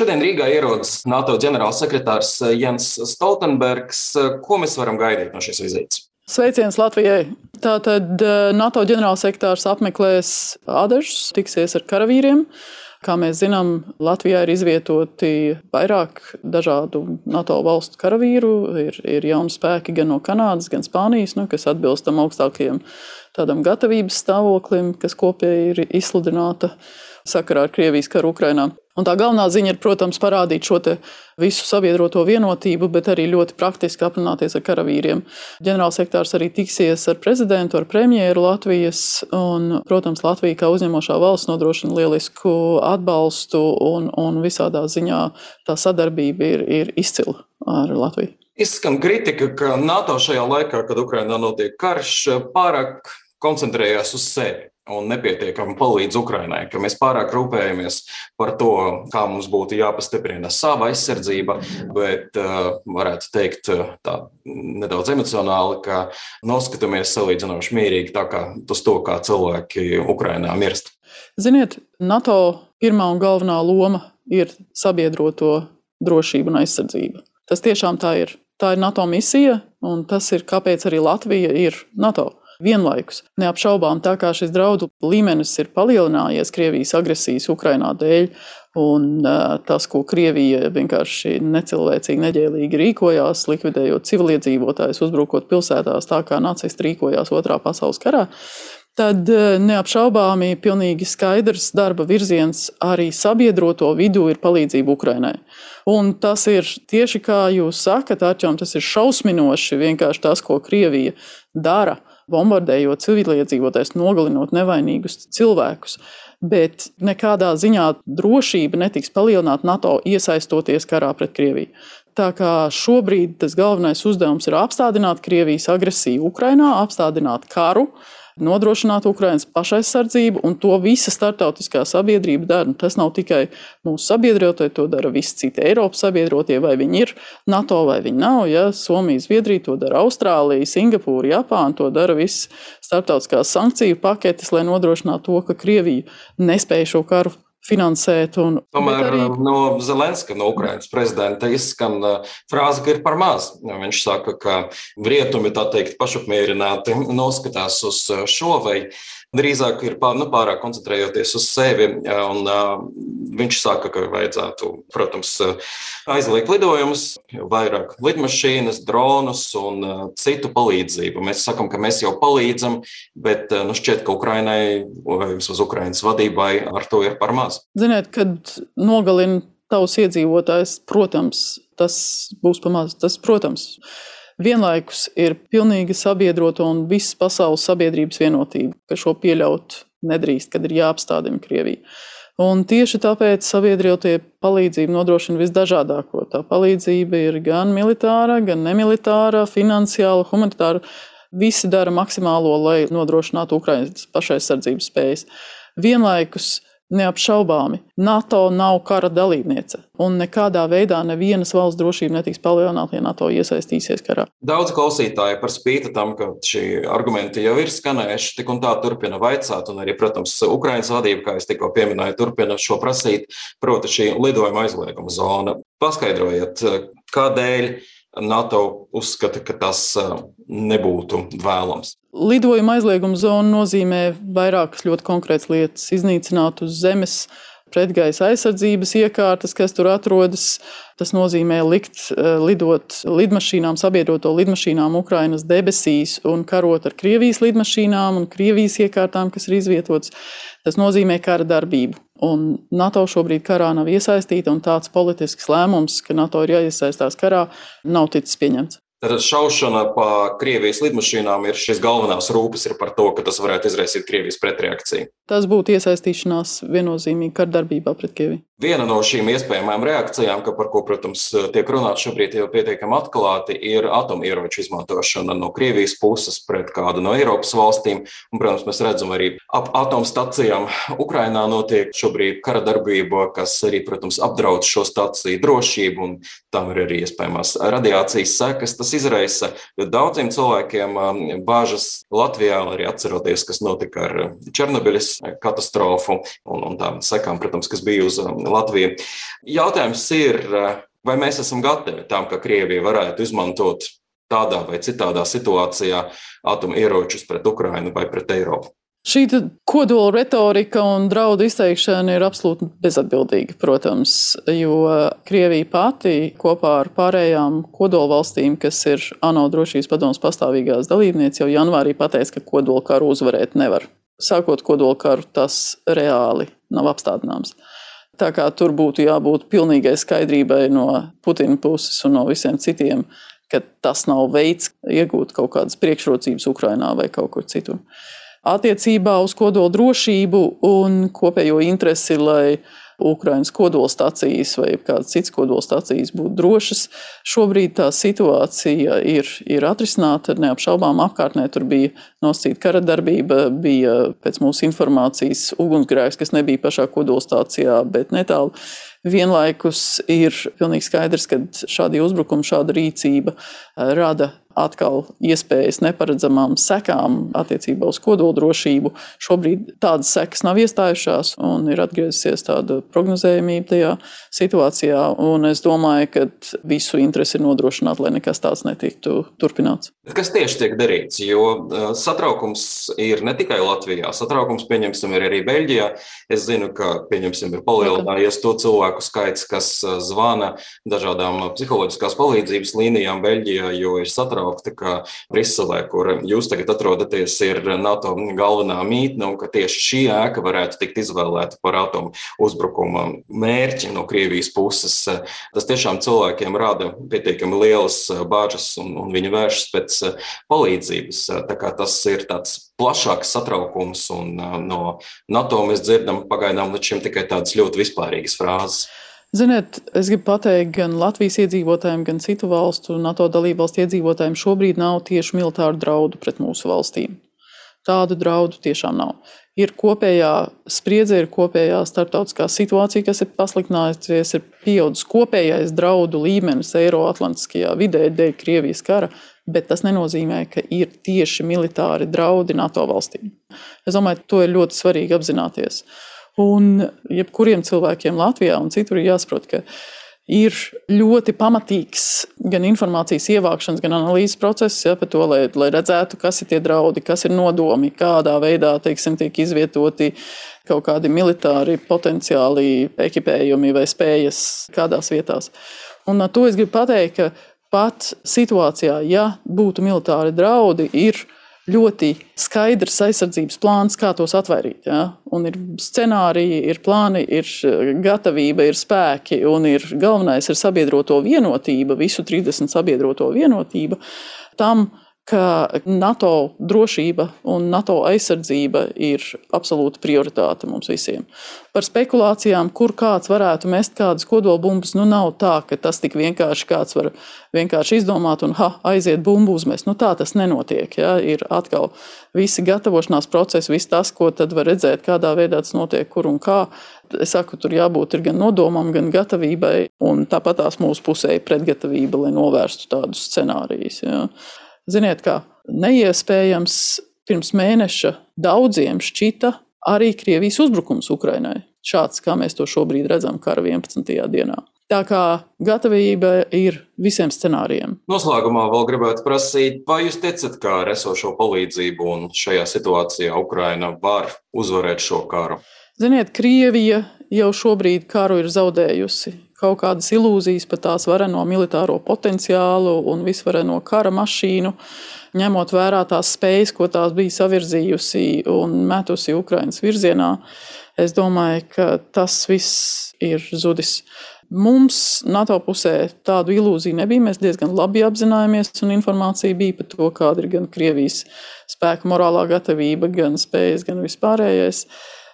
Šodien Rīgā ierodas NATO ģenerālsekretārs Jens Stoltenbergs. Ko mēs varam gaidīt no šīs vizītes? Sveiciens Latvijai! Tātad eh, NATO ģenerālsekretārs apmeklēs Adažus, tiksies ar karavīriem. Kā mēs zinām, Latvijā ir izvietoti vairāk dažādu NATO valstu karavīru. Ir, ir jauni spēki gan no Kanādas, gan Spānijas, nu, kas atbilst tam augstākajam tādam gatavības stāvoklim, kas kopēji ir izsludināta sakarā ar Krievijas karu Ukrainā. Un tā galvenā ziņa ir, protams, parādīt šo visu sabiedroto vienotību, bet arī ļoti praktiski aprunāties ar karavīriem. Ģenerālsekretārs arī tiksies ar prezidentu, ar premjeru Latvijas. Un, protams, Latvija kā uzņemošā valsts nodrošina lielisku atbalstu, un, un visādā ziņā tā sadarbība ir, ir izcila ar Latviju. Izskan kritika, ka NATO šajā laikā, kad Ukrainā notiek karš, pārāk koncentrējās uz sevi un nepietiekami palīdz Ukrainai, ka mēs pārāk rūpējamies par to, kā mums būtu jāpastiprina sava aizsardzība, bet uh, varētu teikt uh, tā nedaudz emocionāli, ka noskatāmies salīdzinoši mierīgi tā kā uz to, kā cilvēki Ukrainā mirst. Ziniet, NATO pirmā un galvenā loma ir sabiedroto drošība un aizsardzība. Tas tiešām tā ir. Tā ir NATO misija, un tas ir kāpēc arī Latvija ir NATO vienlaikus. Neapšaubām, tā kā šis draudu līmenis ir palielinājies Krievijas agresijas Ukrainā dēļ, un tas, ko Krievija vienkārši necilvēcīgi, neģēlīgi rīkojās, likvidējot civiliedzīvotājus, uzbrukot pilsētās tā, kā nacisti rīkojās Otrā pasaules karā, tad neapšaubāmi pilnīgi skaidrs darba virziens arī sabiedroto vidū ir palīdzība Ukrainai. Un tas ir tieši kā jūs sakat, Arčām, tas ir šausminoši vienkārši tas, ko Krievija dara bombardējot civiliedzīvotājus, nogalinot nevainīgus cilvēkus. Bet nekādā ziņā drošība netiks palielināta NATO iesaistoties karā pret Krieviju. Tā kā šobrīd tas galvenais uzdevums ir apstādināt Krievijas agresiju Ukrajinā, apstādināt karu, uh, nodrošināt Ukraiņas pašaizsardzību, un to visa starptautiskā sabiedrība dara. Un tas nav tikai mūsu sabiedrotie, to dara visi citi Eiropas sabiedrotie, vai viņi ir NATO vai viņi nav. Ja? Somija, Zviedrija to dara, Austrālija, Singapūra, Japāna to dara visas starptautiskās sankciju paketes, lai nodrošinātu to, ka Krievija nespēja šo karu finansēt. Un, Tomēr arī... no Zelenska, no Ukrainas prezidenta, izskan uh, frāze, ka ir par maz. Viņš saka, ka rietumi tā teikt pašapmierināti noskatās uz uh, šo vai drīzāk ir pār, nu, pārāk koncentrējoties uz sevi. Un, uh, viņš saka, ka vajadzētu, protams, aizliegt lidojumus, vairāk lidmašīnas, dronus un uh, citu palīdzību. Mēs sakām, ka mēs jau palīdzam, bet uh, nu, šķiet, ka Ukrainai vai vismaz Ukrainas vadībai ar to ir par maz. Ziniet, kad nogalina tavs iedzīvotājs, protams, tas būs pamazs. Tas, protams, vienlaikus ir pilnīgi sabiedrota un visas pasaules sabiedrības vienotība, ka šo pieļaut nedrīkst, kad ir jāapstādina Krievija. Un tieši tāpēc sabiedriotie palīdzību nodrošina visdažādāko. Tā palīdzība ir gan militāra, gan nemilitāra, finansiāla, humanitāra. Visi dara maksimālo, lai nodrošinātu Ukraiņas pašaizsardzības spējas. Vienlaikus Neapšaubāmi, NATO nav kara dalībniece, un nekādā veidā nevienas valsts drošība netiks palielināta, ja NATO iesaistīsies karā. Daudz klausītāju par spīti tam, ka šie argumenti jau ir skanējuši, tik un tā turpina vaicāt, un arī, protams, Ukraiņas vadība, kā es tikko pieminēju, turpina šo prasīt, proti, šī lidojuma aizlieguma zona. Paskaidrojiet, kādēļ NATO uzskata, ka tas nebūtu vēlams. Lidojuma aizlieguma zona nozīmē vairākas ļoti konkrētas lietas. Iznīcināt uz zemes pretgaisa aizsardzības iekārtas, kas tur atrodas. Tas nozīmē likt lidot lidmašīnām, sabiedroto lidmašīnām Ukrainas debesīs un karot ar Krievijas lidmašīnām un Krievijas iekārtām, kas ir izvietotas. Tas nozīmē kara darbību. Un NATO šobrīd karā nav iesaistīta, un tāds politisks lēmums, ka NATO ir jāiesaistās karā, nav ticis pieņemts. Tad šaušana pa Krievijas lidmašīnām ir šis galvenās rūpes par to, ka tas varētu izraisīt Krievijas pretreakciju. Tas būtu iesaistīšanās viennozīmīgi kardarbībā pret Krieviju. Viena no šīm iespējamām reakcijām, par ko, protams, tiek runāts šobrīd jau pietiekami atklāti, ir atomieroču izmantošana no Krievijas puses pret kādu no Eiropas valstīm. Un, protams, mēs redzam arī ap atomstacijām Ukrainā notiek šobrīd kara darbība, kas arī, protams, apdraud šo staciju drošību, un tam ir arī iespējamās radiācijas sekas. Tas izraisa daudziem cilvēkiem um, bāžas Latvijā, arī atceroties, kas notika ar Černobiļas katastrofu un, un tām sekām, protams, kas bija uz Latviju. Jautājums ir, vai mēs esam gatavi tam, ka Krievija varētu izmantot tādā vai citādā situācijā atomieročus pret Ukrainu vai pret Eiropu? Šī kodola retorika un draudu izteikšana ir absolūti bezatbildīga, protams, jo Krievija pati kopā ar pārējām kodola valstīm, kas ir ANO drošības padomus pastāvīgās dalībnieces, jau janvārī pateica, ka kodola karu uzvarēt nevar. Sākot kodola karu, tas reāli nav apstādināms. Tā kā tur būtu jābūt pilnīgai skaidrībai no Putina puses un no visiem citiem, ka tas nav veids iegūt kaut kādas priekšrocības Ukrajinā vai kaut kur citur attiecībā uz kodola drošību un kopējo interesi, lai Ukraiņas kodolstacijas vai kādas citas kodolstacijas būtu drošas. Šobrīd tā situācija ir, ir atrisināta neapšaubām apkārtnē. Tur bija nosacīta kara darbība, bija pēc mūsu informācijas ugunsgrēks, kas nebija pašā kodolstācijā, bet netālu. Vienlaikus ir pilnīgi skaidrs, ka šādi uzbrukumi, šāda rīcība rada atkal iespējas neparedzamām sekām attiecībā uz kodoldrošību. Šobrīd tādas sekas nav iestājušās un ir atgriezusies tāda prognozējumība tajā situācijā. Es domāju, ka visu interesi ir nodrošināt, lai nekas tāds netiktu turpināts. Kas tieši tiek darīts? Jo satraukums ir ne tikai Latvijā, satraukums, pieņemsim, ir arī Beļģijā. Es zinu, ka, pieņemsim, ir palielinājies to cilvēku skaits, kas zvana dažādām psiholoģiskās palīdzības līnijām Beļģijā, jo ir satraukums satraukti, ka Briselē, kur jūs tagad atrodaties, ir NATO galvenā mītne un ka tieši šī ēka varētu tikt izvēlēta par atomu uzbrukuma mērķi no Krievijas puses. Tas tiešām cilvēkiem rada pietiekami lielas bāžas un, un viņi vēršas pēc palīdzības. Tas ir tāds plašāks satraukums, un no NATO mēs dzirdam pagaidām līdz šim tikai tādas ļoti vispārīgas frāzes. Ziniet, es gribu pateikt, gan Latvijas iedzīvotājiem, gan citu valstu NATO dalību valstu iedzīvotājiem šobrīd nav tieši militāru draudu pret mūsu valstīm. Tādu draudu tiešām nav. Ir kopējā spriedze, ir kopējā starptautiskā situācija, kas ir pasliktinājusies, ir pieaudzis kopējais draudu līmenis Eiroatlantiskajā vidē dēļ Krievijas kara, bet tas nenozīmē, ka ir tieši militāri draudi NATO valstīm. Es domāju, to ir ļoti svarīgi apzināties. Un jebkuriem cilvēkiem Latvijā un citur ir jāsaprot, ka ir ļoti pamatīgs gan informācijas ievākšanas, gan analīzes process ja, to, lai, lai redzētu, kas ir tie draudi, kas ir nodomi, kādā veidā teiksim, tiek izvietoti kaut kādi militāri potenciāli ekipējumi vai spējas kādās vietās. Un ar to es gribu pateikt, ka pat situācijā, ja būtu militāri draudi, ir ielikumi ļoti skaidrs aizsardzības plāns, kā tos atvairīt. Ja? Un ir scenāriji, ir plāni, ir eh, gatavība, ir spēki, un ir galvenais ir sabiedroto vienotība, visu 30 sabiedroto vienotība tam, ka NATO drošība un NATO aizsardzība ir absolūta prioritāte mums visiem. Par spekulācijām, kur kāds varētu mest kādas kodolbumbas, nu nav tā, ka tas tik vienkārši kāds var vienkārši izdomāt un ha, aiziet bumbu uzmest. Nu, tā tas nenotiek. Ja? Ir atkal visi gatavošanās procesi, viss tas, ko tad var redzēt, kādā veidā tas notiek, kur un kā. Es saku, tur jābūt gan nodomam, gan gatavībai, un tāpat tās mūsu pusē ir pretgatavība, lai novērstu tādus scenārijus. Ja? Ziniet, kā neiespējams pirms mēneša daudziem šķita arī Krievijas uzbrukums Ukrainai. Šāds, kā mēs to šobrīd redzam, kara 11. dienā. Tā kā gatavība ir visiem scenārijiem. Noslēgumā vēl gribētu prasīt, vai jūs ticat, ka ar esošo palīdzību un šajā situācijā Ukraina var uzvarēt šo karu? Ziniet, Krievija jau šobrīd karu ir zaudējusi kaut kādas ilūzijas par tās vareno militāro potenciālu un visvareno kara mašīnu, ņemot vērā tās spējas, ko tās bija savirzījusi un metusi Ukraiņas virzienā. Es domāju, ka tas viss ir zudis. Mums NATO pusē tādu ilūziju nebija. Mēs diezgan labi apzināmies, un informācija bija par to, kāda ir gan Krievijas spēka morālā gatavība, gan spējas, gan vispārējais.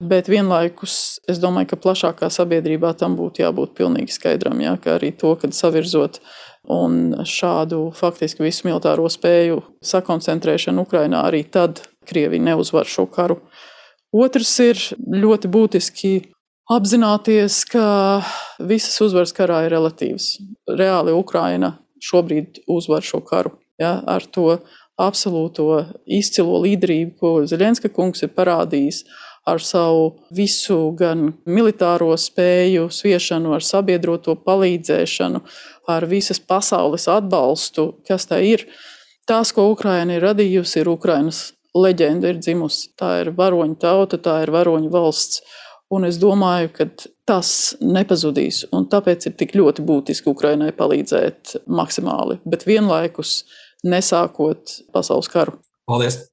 Bet vienlaikus es domāju, ka plašākā sabiedrībā tam būtu jābūt pilnīgi skaidram. Ja, ka arī to, kad savirzot un šādu faktiski visu militāro spēju sakoncentrēšanu Ukrajinā, arī tad Krievija neuzvar šo karu. Otrs ir ļoti būtiski apzināties, ka visas uzvaras karā ir relatīvas. Reāli Ukraina šobrīd uzvar šo karu ja, ar to absolūto izcilo līderību, ko Zelenska kungs ir parādījis ar savu visu gan militāro spēju, sviešanu, ar sabiedroto palīdzēšanu, ar visas pasaules atbalstu, kas tā ir. Tās, ko Ukraina ir radījusi, ir Ukrainas leģenda, ir dzimusi. Tā ir varoņu tauta, tā ir varoņu valsts. Un es domāju, ka tas nepazudīs. Tāpēc ir tik ļoti būtiski Ukraiņai palīdzēt maksimāli, bet vienlaikus nesākot pasaules karu. Paldies!